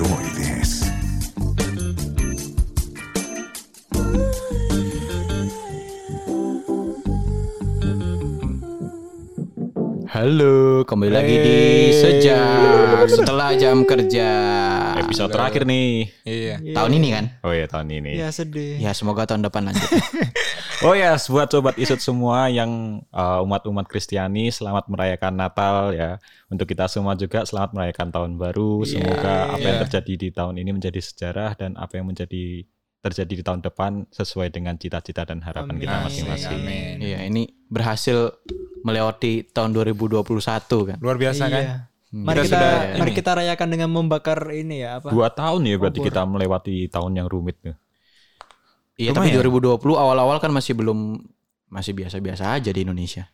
joy. Halo, kembali lagi di sejak setelah jam kerja. Episode terakhir nih. Iya. Tahun ini kan? Oh ya tahun ini. Ya sedih. Ya semoga tahun depan lanjut. Oh ya, buat sobat isut semua yang uh, umat-umat Kristiani, selamat merayakan Natal ya. Untuk kita semua juga selamat merayakan tahun baru. Semoga apa yang Iya. terjadi di tahun ini menjadi sejarah dan apa yang menjadi terjadi di tahun depan sesuai dengan cita-cita dan harapan kita Amin. masing-masing. Amin. Iya, ini berhasil melewati tahun 2021 kan. Luar biasa kan? Iya. Mari Kita kita, sudah mari ini. kita rayakan dengan membakar ini ya apa? Dua tahun ya berarti Obor. kita melewati tahun yang rumit tuh. Iya, tapi Lumayan. 2020 awal-awal kan masih belum masih biasa-biasa aja di Indonesia.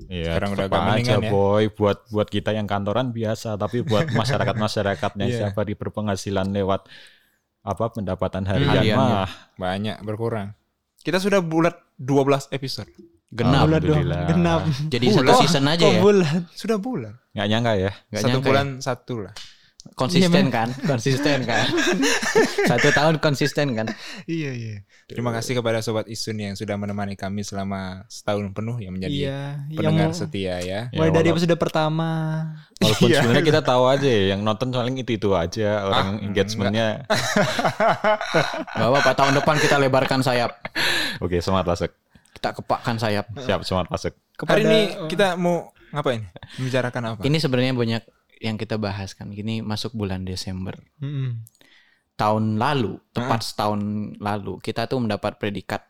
Iya, Sekarang udah agak aja ya. boy. Buat buat kita yang kantoran biasa, tapi buat masyarakat masyarakatnya Iya. siapa di berpenghasilan lewat apa pendapatan Hmm. harian Harian, mah. Banyak berkurang. Kita sudah bulat 12 episode. Genap. Dong, Alhamdulillah. genap. Jadi Bulan. satu season aja Kok ya. bulan? Sudah bulan. Nggak nyangka ya. Nggak satu nyangka bulan ya. satu lah. Konsisten kan? Konsisten kan? Satu tahun konsisten kan? Iya iya. Terima kasih kepada sobat Isun yang sudah menemani kami selama setahun penuh yang menjadi Iya, yang pendengar mau- setia ya. Ya, mulai dari walau- episode pertama. Walaupun Iya. sebenarnya kita tahu aja ya, yang nonton paling itu itu aja orang Ah, engagementnya. Gak apa-apa, tahun depan kita lebarkan sayap. Oke, semangat masuk. Kita kepakkan sayap. Siap, semangat masuk. Hari ini oh. kita mau ngapain? Membicarakan apa? Ini sebenarnya banyak yang kita bahas kan. Ini masuk bulan Desember. Mm-mm. Tahun lalu, tepat setahun lalu, kita tuh mendapat predikat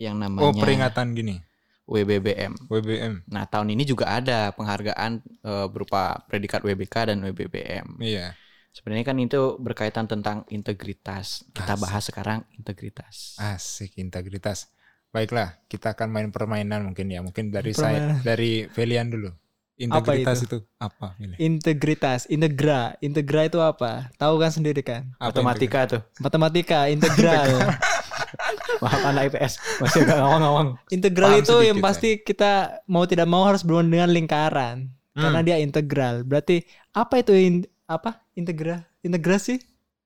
yang namanya Oh peringatan gini. WBBM. WBM. Nah, tahun ini juga ada penghargaan eh, berupa predikat WBK dan WBBM. Iya. Sebenarnya kan itu berkaitan tentang integritas. Kita Asik. bahas sekarang integritas. Asik integritas. Baiklah, kita akan main permainan mungkin ya. Mungkin dari saya, dari Velian dulu. Integritas itu? apa? Veli? Integritas, integra. Integra itu apa? Tahu kan sendiri kan? Apa Matematika tuh. Matematika, integral. Maaf anak IPS masih agak ngawang-ngawang. integral Paham itu yang pasti kita mau tidak mau harus berhubungan dengan lingkaran. Karena Hmm. dia integral. Berarti apa itu in- apa? Integra? Integrasi?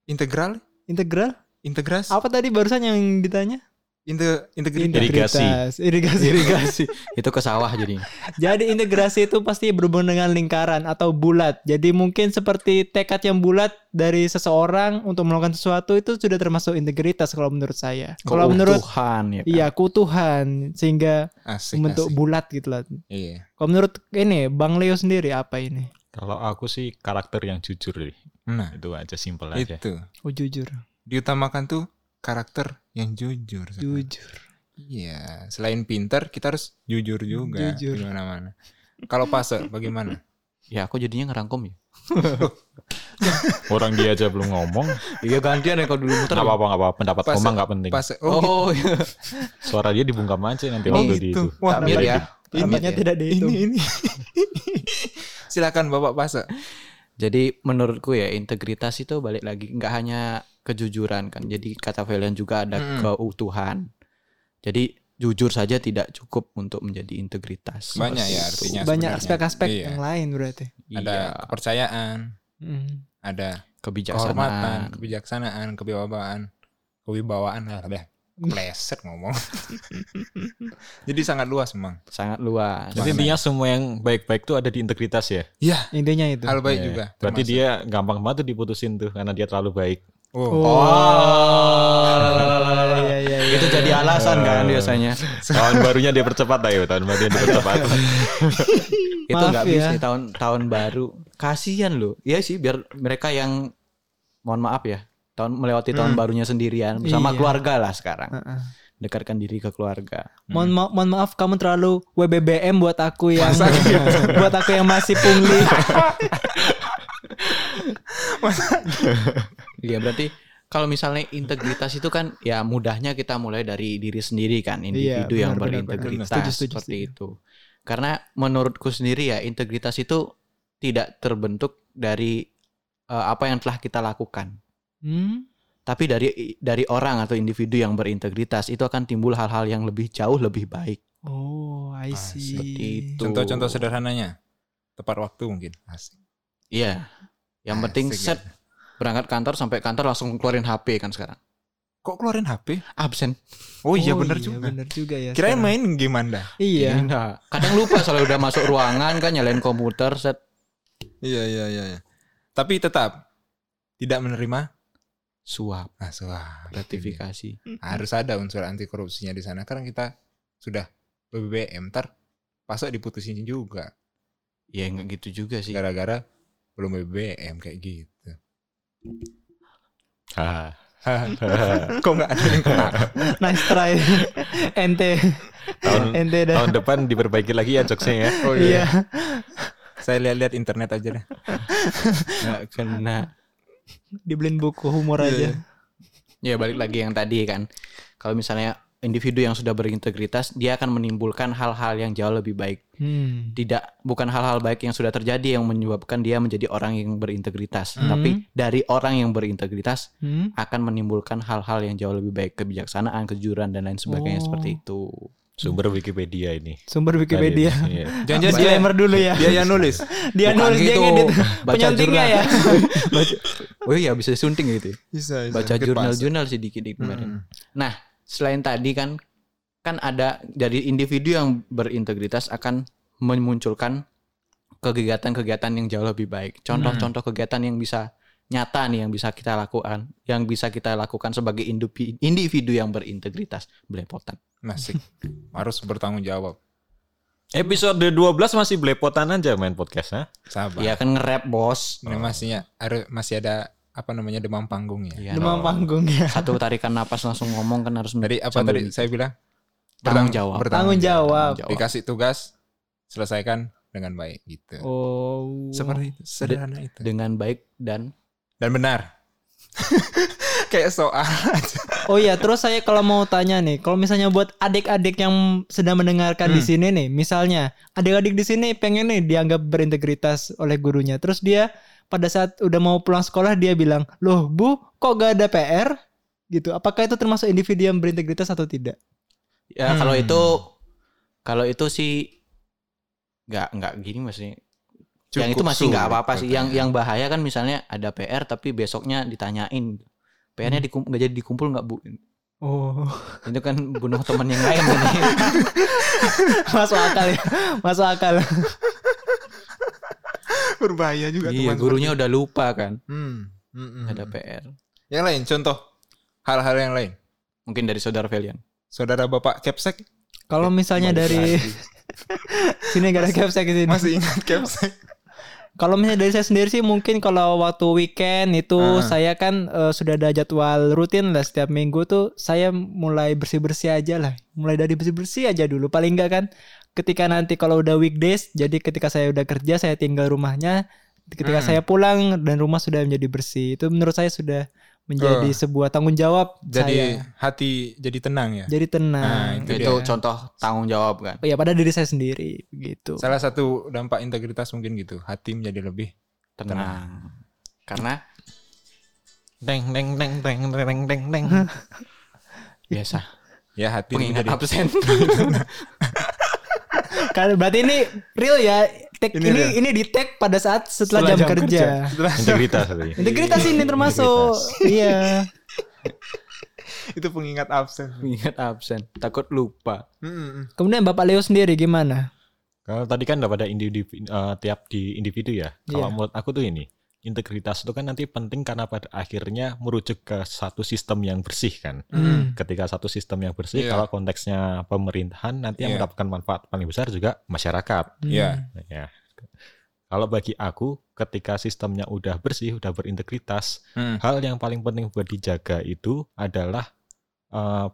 Integral? Integral? Integras? Apa tadi barusan yang ditanya? Inte, integritas. Irigasi. Irigasi. Irigasi. itu ke sawah jadi. Jadi integrasi itu pasti berhubungan dengan lingkaran atau bulat. Jadi mungkin seperti tekad yang bulat dari seseorang untuk melakukan sesuatu itu sudah termasuk integritas kalau menurut saya. Kalau menurut Tuhan ya. kan? iya kutuhan sehingga Asik, membentuk asik. bulat gitu lah. Iya. Kalau menurut ini Bang Leo sendiri apa ini? Kalau aku sih karakter yang jujur deh. Nah, Itu aja simpel aja. itu. Oh jujur. Diutamakan tuh karakter yang jujur. sekarang. Jujur. Iya. Selain pintar, kita harus jujur juga. Jujur. Di mana-mana. Kalau fase, bagaimana? Ya aku jadinya ngerangkum ya. Orang dia aja belum ngomong. Iya gantian ya kalau dulu muter. Nggak apa-apa, nggak apa-apa. Pendapat Pas- nggak penting. Fase. Oh, gitu. Oh, iya. Suara dia dibungkam aja nanti waktu di gitu. itu. Wah, ya. Takmir ya. tidak dihitung. ini ini. Silakan Bapak fase. Jadi menurutku ya integritas itu balik lagi nggak hanya kejujuran kan. Jadi kata Valian juga ada Mm-mm. keutuhan. Jadi jujur saja tidak cukup untuk menjadi integritas. Banyak ya itu. artinya. Banyak aspek-aspek Iya. yang lain berarti. Ada Iya, kepercayaan, Hmm. ada kebijaksanaan. kehormatan, kebijaksanaan, kewibawaan, kewibawaan lah pleset ngomong. Jadi sangat luas memang. Sangat luas. Jadi intinya semua yang baik-baik tuh ada di integritas ya. Iya, Intinya itu. hal baik Iya. juga. Berarti termasuk. dia gampang banget diputusin tuh karena dia terlalu baik. Oh, Oh. Oh. Iya, iya, iya. Itu jadi alasan kan biasanya. Tahun barunya dia percepat ayo, tahun barunya dia percepat. itu nggak ya. bisa tahun tahun baru. Kasihan loh. Iya sih biar mereka yang mohon maaf ya tahun melewati tahun Hmm. barunya sendirian bersama Iya. keluarga lah sekarang. Heeh. Dekatkan diri ke keluarga. Mohon, ma- mohon maaf kamu terlalu WBBM buat aku yang buat aku yang masih pungli. Iya berarti kalau misalnya integritas itu kan ya mudahnya kita mulai dari diri sendiri kan individu Iya, yang benar, benar, berintegritas benar. Setuju, setuju, seperti setuju. itu. Karena menurutku sendiri ya integritas itu tidak terbentuk dari eh, apa yang telah kita lakukan. Hmm? Tapi dari dari orang atau individu yang berintegritas itu akan timbul hal-hal yang lebih jauh lebih baik. Oh, I Ah, see. seperti itu. Contoh-contoh sederhananya. Tepat waktu mungkin. Asik. Iya. Yang Asik penting ya. set berangkat kantor sampai kantor langsung keluarin HP kan sekarang. Kok keluarin HP? Absen. Oh iya bener juga. Bener juga ya. Kirain main game Anda. Iya. Enggak. Kadang lupa soalnya udah masuk ruangan kan nyalain komputer set Iya iya iya. iya. Tapi tetap tidak menerima suap nah, suap. gratifikasi. Harus ada unsur anti korupsinya di sana karena kita sudah BBM ntar pasok diputusin juga Ya enggak gitu juga sih. gara-gara belum BBM kayak gitu. Ah. Kok nggak ada yang kena? Nice try. Ente. tahun Ente dah. tahun depan diperbaiki lagi ya jokesnya ya. Oh Iya. Saya lihat-lihat internet aja deh. Enggak kena. Dibeliin buku humor Iya, aja. Ya balik lagi yang tadi kan. Kalau misalnya individu yang sudah berintegritas, dia akan menimbulkan hal-hal yang jauh lebih baik. Hmm. Tidak bukan hal-hal baik yang sudah terjadi yang menyebabkan dia menjadi orang yang berintegritas, Hmm. tapi dari orang yang berintegritas Hmm. akan menimbulkan hal-hal yang jauh lebih baik, kebijaksanaan, kejujuran dan lain sebagainya Oh. seperti itu. Sumber Wikipedia ini. Sumber Wikipedia. Iya. Jangan-jangan dia, Disclaimer dulu ya. dia yang nulis. Dia Bukan nulis dia gitu. ngedit. Baca Penyuntingnya jurnal. ya. Baca- oh iya bisa disunting gitu. ya. Bisa, Baca jurnal-jurnal sih dikit-dikit kemarin. Hmm. Selain tadi kan kan ada dari individu yang berintegritas akan memunculkan kegiatan-kegiatan yang jauh lebih baik. Contoh-contoh kegiatan yang bisa nyata nih yang bisa kita lakukan, yang bisa kita lakukan sebagai individu, individu yang berintegritas. Belepotan. Masih harus bertanggung jawab. Episode 12 masih belepotan aja main podcastnya. Sabar. Ya kan nge-rap, Bos. Ini masih masih ada apa namanya demam panggung ya. Iya, Demam panggung ya. Satu tarikan napas langsung ngomong kan harus Tadi apa tadi saya bilang? tanggung jawab. Tanggung jawab. Jawab. Dikasih tugas selesaikan dengan baik gitu. Oh. Seperti itu, sederhana itu. dengan baik dan Dan benar. Kayak soal aja. Oh iya, terus saya kalau mau tanya nih, kalau misalnya buat adik-adik yang sedang mendengarkan di Hmm. sini nih, misalnya adik-adik di sini pengen nih dianggap berintegritas oleh gurunya, terus dia pada saat udah mau pulang sekolah dia bilang, loh bu, kok gak ada PR? Gitu. Apakah itu termasuk individu yang berintegritas atau tidak? Ya kalau Hmm. itu kalau itu sih nggak nggak gini maksudnya. yang itu Cukup masih nggak apa-apa sih. Yang yang bahaya kan misalnya ada PR tapi besoknya ditanyain. PR-nya dikum- nggak jadi dikumpul nggak bu? Oh, Itu kan bunuh teman yang lain kan. masuk akal ya, masuk akal. berbahaya juga iya teman gurunya udah lupa kan. seperti- Hmm. Hmm, hmm, Ada hmm. PR. Yang lain contoh hal-hal yang lain. Mungkin dari saudara Velian. Saudara Bapak Capsek Kalau misalnya Balik dari sini gak ada capsek di sini. masih ingat Capsek? Kalau misalnya dari saya sendiri sih mungkin kalau waktu weekend itu Ah. saya kan eh, sudah ada jadwal rutin lah setiap minggu tuh saya mulai bersih-bersih aja lah. Mulai dari bersih-bersih aja dulu. Paling enggak kan ketika nanti kalau udah weekdays jadi ketika saya udah kerja saya tinggal rumahnya ketika Hmm. saya pulang dan rumah sudah menjadi bersih. Itu menurut saya sudah menjadi Oh. sebuah tanggung jawab Jadi saya. hati jadi tenang ya. Jadi Nah, tenang. itu Itu dia. contoh tanggung jawab kan. Oh ya pada diri saya sendiri begitu. Salah satu dampak integritas mungkin gitu. Hati menjadi lebih Tenang. Karena Deng deng deng deng deng deng deng. biasa ya hati pengingat menjadi absen. Kan berarti ini real ya. Tag Ini ini real. ini, di tag pada saat setelah, jam, kerja. Setelah jam- Integritas. Integritas ini termasuk. Iya. itu pengingat absen. pengingat absen. Takut lupa. Hmm, hmm. Kemudian Bapak Leo sendiri gimana? Kalau tadi kan udah pada individu eh, tiap di individu ya. Kalau Iya. menurut aku tuh ini integritas itu kan nanti penting karena pada akhirnya merujuk ke satu sistem yang bersih kan. Hmm. Ketika satu sistem yang bersih, Iya. kalau konteksnya pemerintahan nanti yang Iya. mendapatkan manfaat paling besar juga masyarakat. Iya. Ya. Kalau bagi aku, ketika sistemnya udah bersih, udah berintegritas, Hmm. hal yang paling penting buat dijaga itu adalah eh,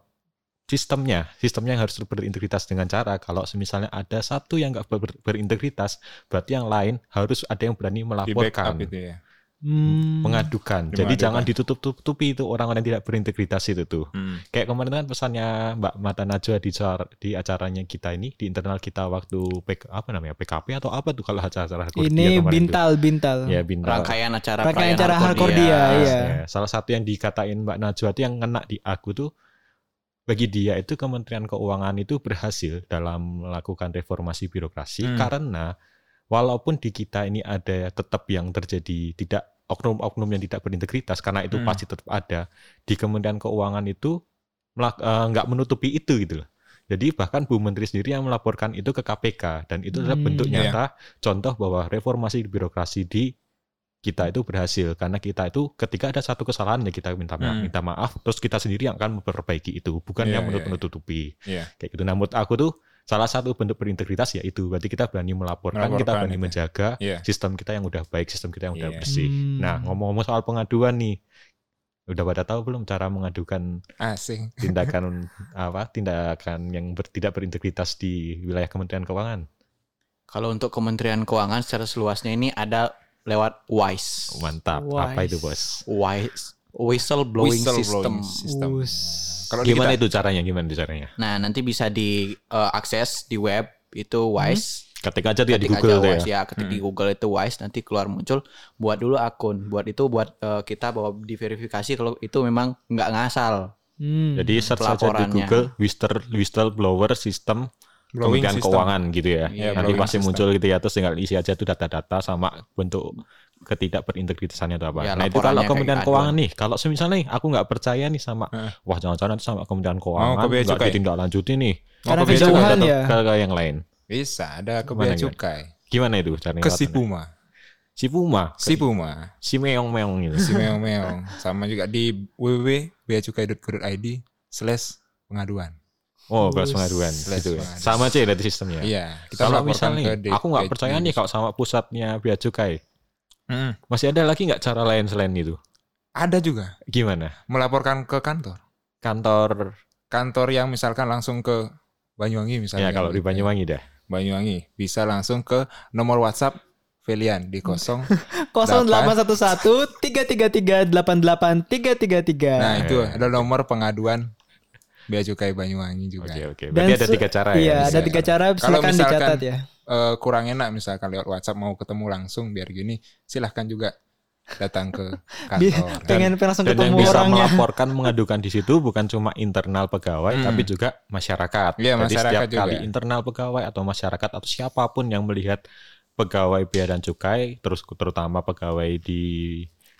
sistemnya. Sistemnya yang harus berintegritas dengan cara kalau misalnya ada satu yang nggak ber- berintegritas, berarti yang lain harus ada yang berani melaporkan, itu ya. Hmm. mengadukan. Di Jadi jangan ditutup-tutupi itu orang-orang yang tidak berintegritas itu tuh. Hmm. Kayak kemarin kan pesannya Mbak Mata Najwa di acara, di acaranya kita ini di internal kita waktu PK, apa namanya PKP atau apa tuh kalau acara-acara Hardcore Ini bintal bintal. Ya bintal. Rangkaian acara Rangkaian acara Hardcore dia, iya. Ya, Salah satu yang dikatain Mbak Najwa itu yang ngena di aku tuh bagi dia itu Kementerian Keuangan itu berhasil dalam melakukan reformasi birokrasi Hmm. karena walaupun di kita ini ada tetap yang terjadi tidak oknum-oknum yang tidak berintegritas karena itu Hmm. pasti tetap ada di Kementerian Keuangan itu eh, nggak menutupi itu gitu loh. Jadi bahkan Bu Menteri sendiri yang melaporkan itu ke KPK dan itu adalah Hmm, bentuk iya. nyata contoh bahwa reformasi birokrasi di kita itu berhasil karena kita itu ketika ada satu kesalahan ya kita minta maaf, Hmm. minta maaf terus kita sendiri yang akan memperbaiki itu bukan Iya, yang iya, menut- menutupi Iya. kayak gitu. Nah, menurut aku tuh salah satu bentuk berintegritas ya itu berarti kita berani melaporkan, kita Melaporkan berani itu. menjaga Iya. sistem kita yang udah baik, sistem kita yang udah Iya. bersih. Hmm. Nah, ngomong-ngomong soal pengaduan nih, udah pada tahu belum cara mengadukan Asing. tindakan apa? Tindakan yang ber- tidak berintegritas di wilayah Kementerian Keuangan. Kalau untuk Kementerian Keuangan secara seluasnya ini ada lewat WISE. Mantap. Apa itu, Bos? WISE whistle blowing system. System. Kalau di Gimana kita- itu caranya? Gimana itu caranya? Nah, nanti bisa diakses di web itu WISE. Ketik aja dia di Ketik Google aja tuh ya. WISE ya, ketik di Google itu WISE nanti keluar muncul buat dulu akun. Buat itu buat eh, kita bahwa diverifikasi kalau itu memang nggak ngasal. Hmm. Jadi search saja di. Google whistle whistleblower system Blowing Kementerian system. Keuangan gitu ya. Iya, Nanti pasti system. muncul gitu ya terus tinggal isi aja tuh data-data sama bentuk ketidakberintegritasannya itu apa. Ya, nah itu kalau Kementerian aduan. Keuangan nih, kalau misalnya nih aku nggak percaya nih sama, Heeh. wah jangan-jangan sama Kementerian Keuangan ke bea nggak cukai. ditindaklanjuti nih. Karena ke kejauhan? Atau ya. Ke, ke yang lain. Bisa, ada ke Gimana, bea gimana? cukai. Gimana itu caranya? Ke si lewatnya? Puma. Si Puma. Si Puma. Si meong-meong gitu. Si meong-meong. Sama juga di www.beacukai.go.id slash pengaduan. Oh, kelas pengaduan Slash gitu ya. pengaduan. Sama aja ya dari sistemnya. Iya. Kita Kalau misalnya ke nih, aku nggak percaya nih kalau sama pusatnya Bea Cukai. Mm-mm. Masih ada lagi nggak cara lain selain itu? Ada juga. Gimana? Melaporkan ke kantor. Kantor Kantor yang misalkan langsung ke Banyuwangi misalnya. ya kalau di. Banyuwangi dah. Banyuwangi. Bisa langsung ke nomor WhatsApp Felian di kosong. 0811 333 88 333. nah itu ada nomor pengaduan Bea Cukai Banyuwangi juga. Oke oke. Dan Berarti ada se- tiga cara Iya, ya. ada bisa. tiga cara Kalau silakan misalkan- dicatat ya. Eh, kurang enak misalkan lewat WhatsApp mau ketemu langsung biar gini silahkan juga datang ke kantor. pengen langsung Dan yang ketemu bisa orangnya. melaporkan mengadukan di situ bukan cuma internal pegawai Hmm. tapi juga masyarakat. Iya, Jadi masyarakat setiap juga. kali internal pegawai atau masyarakat atau siapa pun yang melihat pegawai bea dan cukai terus terutama pegawai di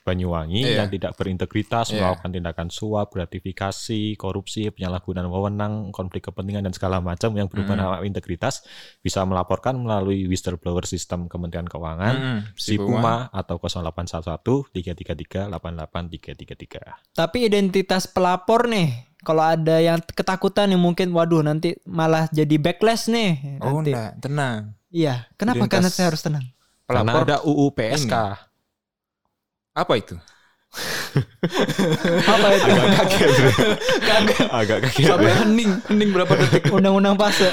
Banyuwangi Iya. yang tidak berintegritas, Iya. melakukan tindakan suap, gratifikasi, korupsi, penyalahgunaan wewenang, konflik kepentingan dan segala macam yang berhubungan sama integritas bisa melaporkan melalui whistleblower sistem Kementerian Keuangan Mm-mm. si Puma atau 0811 333 88 333. Tapi identitas pelapor nih, kalau ada yang ketakutan nih mungkin, waduh nanti malah jadi backlash nih. Oh Nanti. enggak, tenang. Iya, kenapa Identitas- karena saya harus tenang? Karena Pelapor ada UU PSK. Apa itu? Apa itu? Agak kaget. Agak kaget. Sampai hening, hening berapa detik. Undang-undang fase.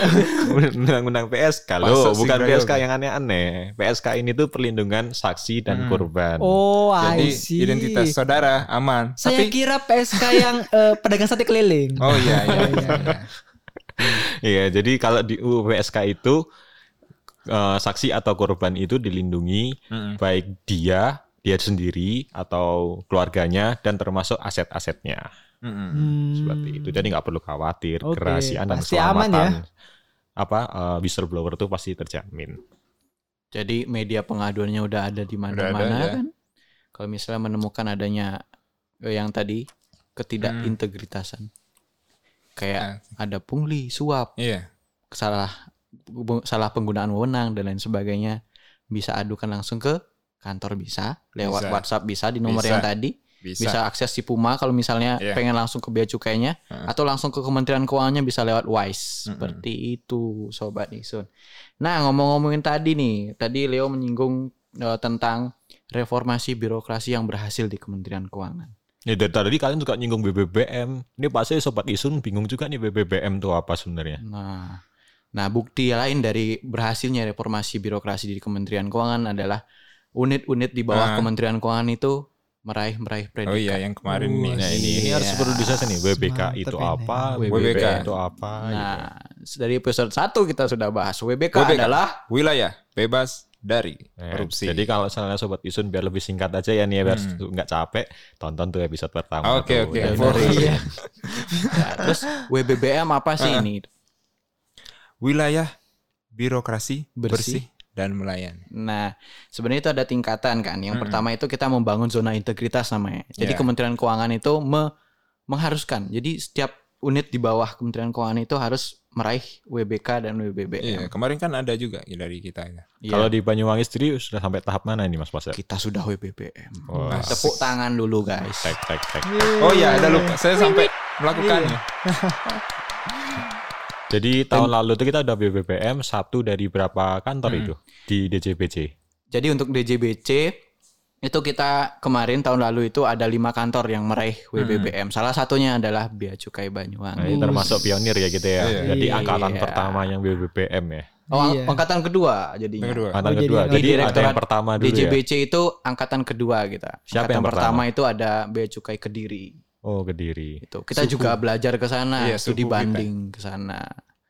Undang-undang PSK loh, bukan. PSK yang aneh-aneh. PSK ini tuh perlindungan saksi dan Hmm. korban. Oh, Jadi I see. identitas saudara aman. Saya Tapi kira PSK yang eh, pedagang sate keliling. Oh iya iya iya. iya. Iya, jadi kalau di UU PSK itu eh, saksi atau korban itu dilindungi Mm-mm. baik dia, dia sendiri atau keluarganya dan termasuk aset-asetnya. Hmm. Seperti itu. Jadi nggak perlu khawatir Oke, kerahasiaan dan pasti aman keselamatan. ya. Apa eh, whistleblower itu pasti terjamin. Jadi media pengaduannya udah ada di mana-mana ya. kan. Kalau misalnya menemukan adanya eh, yang tadi ketidakintegritasan. Kayak ada pungli, suap, Iya. salah salah penggunaan wewenang dan lain sebagainya bisa adukan langsung ke kantor bisa, lewat Bisa. WhatsApp bisa di nomor Bisa. yang tadi. Bisa. Bisa akses si Puma kalau misalnya Iya. pengen langsung ke bea cukainya Heeh. atau langsung ke Kementerian Keuangannya bisa lewat WISE. Mm-mm. Seperti itu sobat Isun. Nah, ngomong-ngomongin tadi nih, tadi Leo menyinggung eh, tentang reformasi birokrasi yang berhasil di Kementerian Keuangan. Ya dari tadi kalian juga nyinggung BBBM. Ini pasti sobat Isun bingung juga nih BBBM itu apa sebenarnya. Nah, nah bukti lain dari berhasilnya reformasi birokrasi di Kementerian Keuangan adalah unit-unit di bawah Ah. Kementerian Keuangan itu meraih-meraih predikat. Oh iya yang kemarin nih. Nah ini ini Iya. harus perlu disahkan nih WBK Mantap itu ini. apa, WBK. WBK itu apa. gitu. Nah, dari episode 1 kita sudah bahas. WBK, WBK. adalah Wilayah bebas dari Nah, korupsi. Jadi kalau misalnya sobat Isun biar lebih singkat aja ya nih ya biar Hmm. nggak capek tonton tuh episode pertama. Oke, tuh. oke. Dari- Iya. Nah, terus WBBM apa sih Ah. ini? wilayah birokrasi Bersih. bersih, dan melayani. Nah, sebenarnya itu ada tingkatan kan. Yang Mm-mm. pertama itu kita membangun zona integritas namanya. Jadi Ya. Kementerian Keuangan itu me- mengharuskan. Jadi setiap unit di bawah Kementerian Keuangan itu harus meraih WBK dan WBBM. Iya, kemarin kan ada juga dari kita ya. Iya. Kalau di Banyuwangi sendiri sudah sampai tahap mana ini Mas Pasir? kita sudah WBBM. Wah. Tepuk tangan dulu guys. Tek tek tek. Oh iya, ada lupa. Saya sampai melakukannya. Jadi tahun lalu itu kita udah BBPM satu dari berapa kantor Hmm. itu di DJBC? Jadi untuk DJBC itu kita kemarin tahun lalu itu ada lima kantor yang meraih WBBM. Salah satunya adalah Bea Cukai Nah, Banyuwangi. ini termasuk pionir ya gitu ya. Iya. Jadi Iya. angkatan pertama yang BBPM ya. Oh, ang- Iya. angkatan kedua jadinya. Kedua. Angkatan Oh, jadi kedua. yang- Jadi, Di ada Direktorat yang pertama dulu ya. DJBC itu angkatan kedua kita. Siapa angkatan yang pertama? itu ada Bea Cukai Kediri. Oh, Kediri. Itu. Kita Suku. juga belajar ke sana, Iya, studi banding ke sana.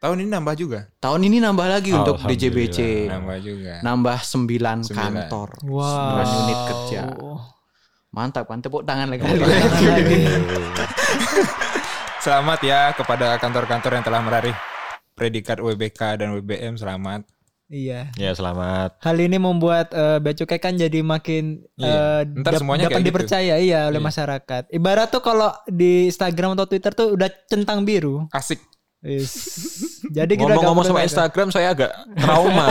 Tahun ini nambah juga. Tahun ini nambah lagi untuk. DJBC. Nambah juga. Nambah 9 Sembilan. kantor. Wow. 9 unit kerja. Mantap kan tepuk tangan lagi. Selamat ya kepada kantor-kantor yang telah meraih predikat WBK dan WBM. Selamat. Iya. Ya, selamat. Hal ini membuat eh, Bea Cukai kan jadi makin Iya. eh, Ntar dap- semuanya dapat kayak gitu. dipercaya iya oleh Iya. masyarakat. Ibarat tuh kalau di Instagram atau Twitter tuh udah centang biru. Asik. Is. Jadi kita Ngomong-ngomong sama perlu- Instagram saya agak trauma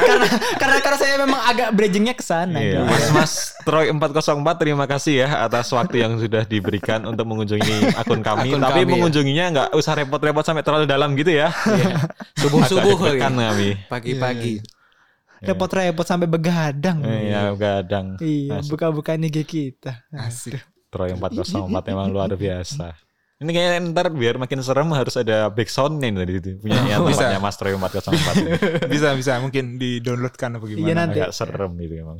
karena karena karena saya memang agak bridgingnya ke sana. Iya, gitu. Mas Mas Troy 404 terima kasih ya atas waktu yang sudah diberikan untuk mengunjungi akun kami. Akun Tapi kami, ya. mengunjunginya nggak usah repot-repot sampai terlalu dalam gitu ya. Subuh-subuh Agak deg-degan lagi. kami. Pagi-pagi. Repot-repot sampai begadang. Iya, gadang. Iya, Masuk. buka-buka IG kita. Asik. Troy 404 memang luar biasa. Ini kayaknya ntar biar makin serem harus ada backsoundnya nih tadi itu punya yang Bisa. tempatnya Mas Troy 404 ini. bisa bisa mungkin di downloadkan apa gimana. Iya, nanti. Agak serem gitu emang.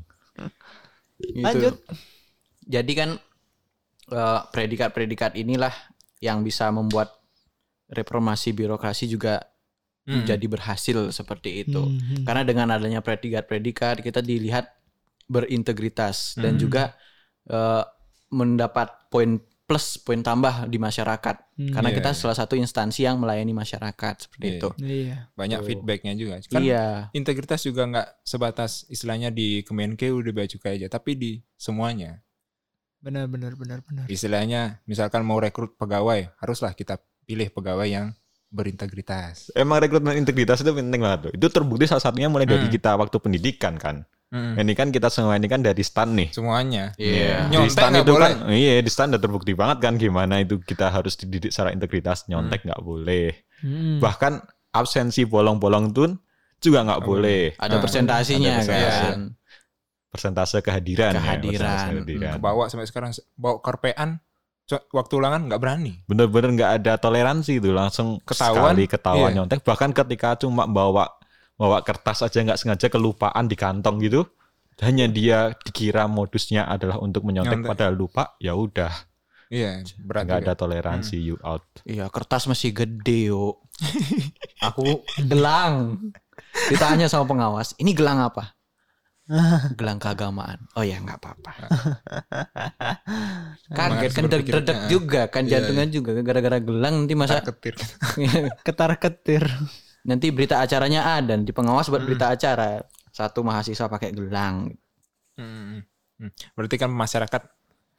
Gitu. Lanjut. Jadi kan eh, predikat-predikat inilah yang bisa membuat reformasi birokrasi juga Hmm. jadi berhasil seperti itu. Mhm. Karena dengan adanya predikat-predikat kita dilihat berintegritas dan Hmm. juga eh, mendapat poin plus poin tambah di masyarakat. Hmm. Karena Iya, kita iya. salah satu instansi yang melayani masyarakat seperti Iya. itu. Iya. Banyak Tuh. feedbacknya juga. Kan iya, integritas juga nggak sebatas istilahnya di Kemenkeu di Bea Cukai aja, tapi di semuanya. Benar benar benar benar. Istilahnya misalkan mau rekrut pegawai, haruslah kita pilih pegawai yang berintegritas. Emang rekrutmen integritas itu penting banget tuh. Itu terbukti salah satunya mulai dari Hmm. kita waktu pendidikan kan. Hmm. Ini kan kita semua ini kan dari stan nih. Semuanya. iya. Di Nyontek stan nggak itu boleh. kan, iya di stan udah terbukti banget kan gimana itu kita harus dididik secara integritas nyontek nggak boleh. Hmm. Bahkan absensi bolong-bolong tuh juga nggak Oh, boleh. Ada Nah, persentasinya ada persentase. kan. Persentase kehadiran. ya, Kehadiran. persentase kehadiran. Kebawa sampai sekarang bawa kerpean waktu ulangan nggak berani. Bener-bener nggak ada toleransi itu langsung Ketahuan, sekali ketahuan iya. nyontek. Bahkan ketika cuma bawa bawa kertas aja nggak sengaja kelupaan di kantong gitu. Hanya dia dikira modusnya adalah untuk menyontek Nyontek. padahal lupa, ya udah Iya, berat. nggak ada toleransi you out. Iya, kertas masih gede, yuk. Aku gelang. Ditanya sama pengawas, ini gelang apa? gelang keagamaan. Oh ya, nggak apa-apa. Kaget kan redek ya. juga kan Iya, jantungan juga gara-gara gelang nanti masa ketir. Ketar ketir. Nanti berita acaranya A dan di pengawas buat Hmm. berita acara satu mahasiswa pakai gelang. Hmm. Hmm. Berarti kan masyarakat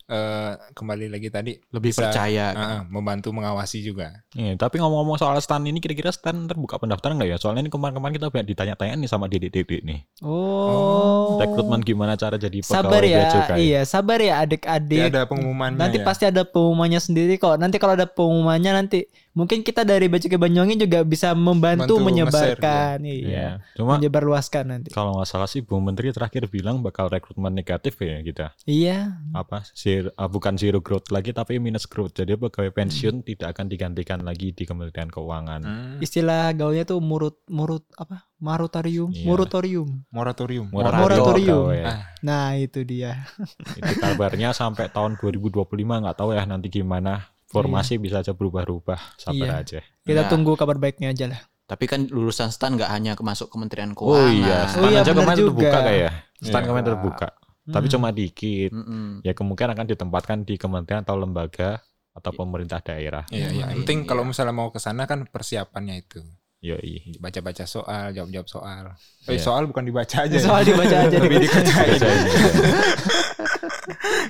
eh, kembali lagi tadi Lebih bisa, percaya. ah, ah, membantu mengawasi juga. Iya, tapi ngomong-ngomong soal stan ini kira-kira stan terbuka pendaftaran nggak ya? Soalnya ini kemarin-kemarin kita banyak ditanya-tanya nih sama didik-didik nih. Oh. Rekrutmen gimana cara jadi pegawai Sabar ya, cukai. iya sabar ya Ya, adik-adik. ada pengumumannya Nanti ya. pasti ada pengumumannya sendiri kok. Nanti kalau ada pengumumannya nanti mungkin kita dari Bea Cukai Banyuwangi juga bisa membantu Bantu menyebarkan, Iya. iya. Cuma Menyebarluaskan nanti. kalau nggak salah sih Bu Menteri terakhir bilang bakal rekrutmen negatif ya kita. Iya. Apa? Zero, ah, bukan zero growth lagi tapi minus growth. Jadi pegawai pensiun tidak akan digantikan lagi di Kementerian Keuangan. Hmm. Istilah gaulnya tuh murut murut apa? Marutarium, Iya. moratorium. Moratorium. Moratorium. pegawai. Ah, Nah, itu dia. Itu kabarnya sampai tahun 2025 nggak tahu ya nanti gimana. Formasi bisa aja berubah-ubah. Iya. Sabar aja. Kita Nah. tunggu kabar baiknya aja lah. Tapi kan lulusan stan nggak hanya masuk Kementerian Oh Keuangan. iya, Oh stan iya, aja kemarin juga. terbuka kayak ya. Stan Iya. kemarin terbuka. Tapi cuma dikit. Ya kemungkinan akan ditempatkan di kementerian atau lembaga atau pemerintah daerah. Iya, iya. Hmm, Penting iya. kalau misalnya mau ke sana kan persiapannya itu. Yoi. baca-baca soal, jawab-jawab soal. Eh, Iya. soal bukan dibaca aja. ya. Soal dibaca aja Lebih dikerjain. dikerjain. Kerjain.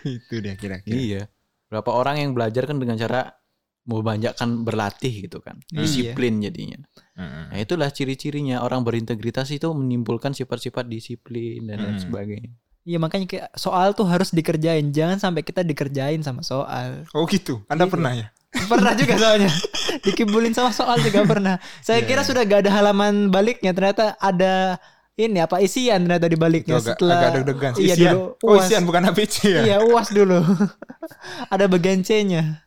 Itu dia kira-kira. Iya. Berapa orang yang belajar kan dengan cara membanyakan berlatih gitu kan. Iya. Disiplin jadinya. Heeh. Nah, itulah ciri-cirinya orang berintegritas itu menimbulkan sifat-sifat disiplin dan lain Hmm. sebagainya. Iya makanya kayak soal tuh harus dikerjain. Jangan sampai kita dikerjain sama soal. Oh gitu. Anda Iya. pernah ya? Pernah juga soalnya. Dikibulin sama soal juga pernah. Saya Iya, kira iya. sudah gak ada halaman baliknya. Ternyata ada ini apa isian ternyata di baliknya agak, setelah agak deg-degan. Iya Isian. dulu. Oh, isian bukan APC ya? Iya uas dulu. ada bagian C-nya.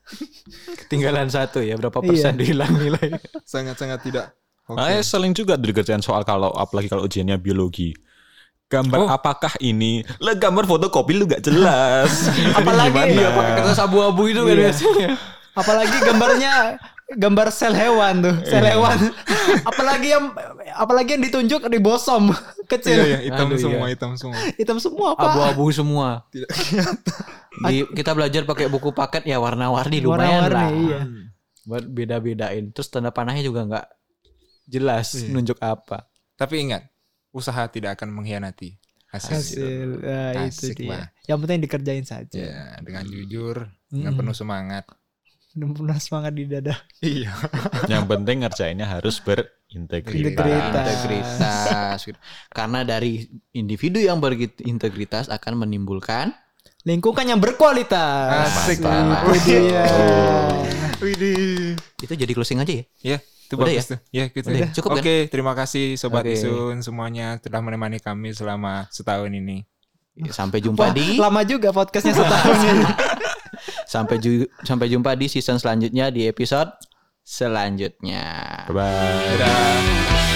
Ketinggalan satu ya, berapa Iya. persen dihilang nilai. Sangat-sangat tidak. Oke. Makanya sering juga dikerjain soal kalau apalagi kalau ujiannya biologi. Gambar Oh. apakah ini? Lah gambar fotokopi lu gak jelas. Apalagi? Iya, pakai kertas abu-abu itu kan Iya. biasanya. Apalagi gambarnya gambar sel hewan tuh, sel Iya. hewan. apalagi yang apalagi yang ditunjuk di bosom kecil. Iya, iya, hitam Aduh, semua, iya. hitam semua. Hitam semua apa? Abu-abu semua. Tidak Di, kita belajar pakai buku paket ya warna-warni lumayan Warna-warni, lah. iya. Buat beda-bedain. Terus tanda panahnya juga nggak jelas Iya. nunjuk apa. Tapi ingat, usaha tidak akan mengkhianati hasil. Hasil nah, itu Asik, dia. Bang. Yang penting dikerjain saja. Ya, dengan jujur, dengan Mm. penuh semangat. Punya semangat di dada. Iya. Yang penting ngerjainnya harus berintegritas. Integritas. Integritas. Karena dari individu yang berintegritas akan menimbulkan Lingkungan yang berkualitas. Asik. Widih. itu jadi closing aja ya. Ya, itu Udah bagus tuh. Ya, gitu. Udah, cukup kan? Oke, terima kasih Sobat Oke. Isun semuanya telah menemani kami selama setahun ini. Sampai jumpa Wah, di lama juga podcastnya setahun ini. sampai ju- sampai jumpa di season selanjutnya di episode selanjutnya. Bye bye. Dadah.